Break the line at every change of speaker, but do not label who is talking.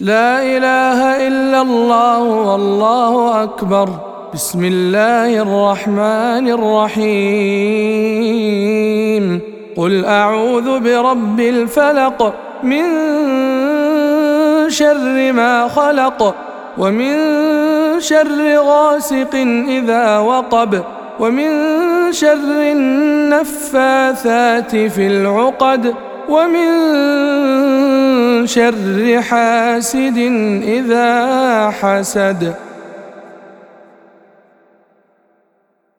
لا إله إلا الله والله أكبر. بسم الله الرحمن الرحيم. قل أعوذ برب الفلق من شر ما خلق ومن شر غاسق إذا وقب ومن شر النفاثات في العقد ومن شر حاسد إذا حسد.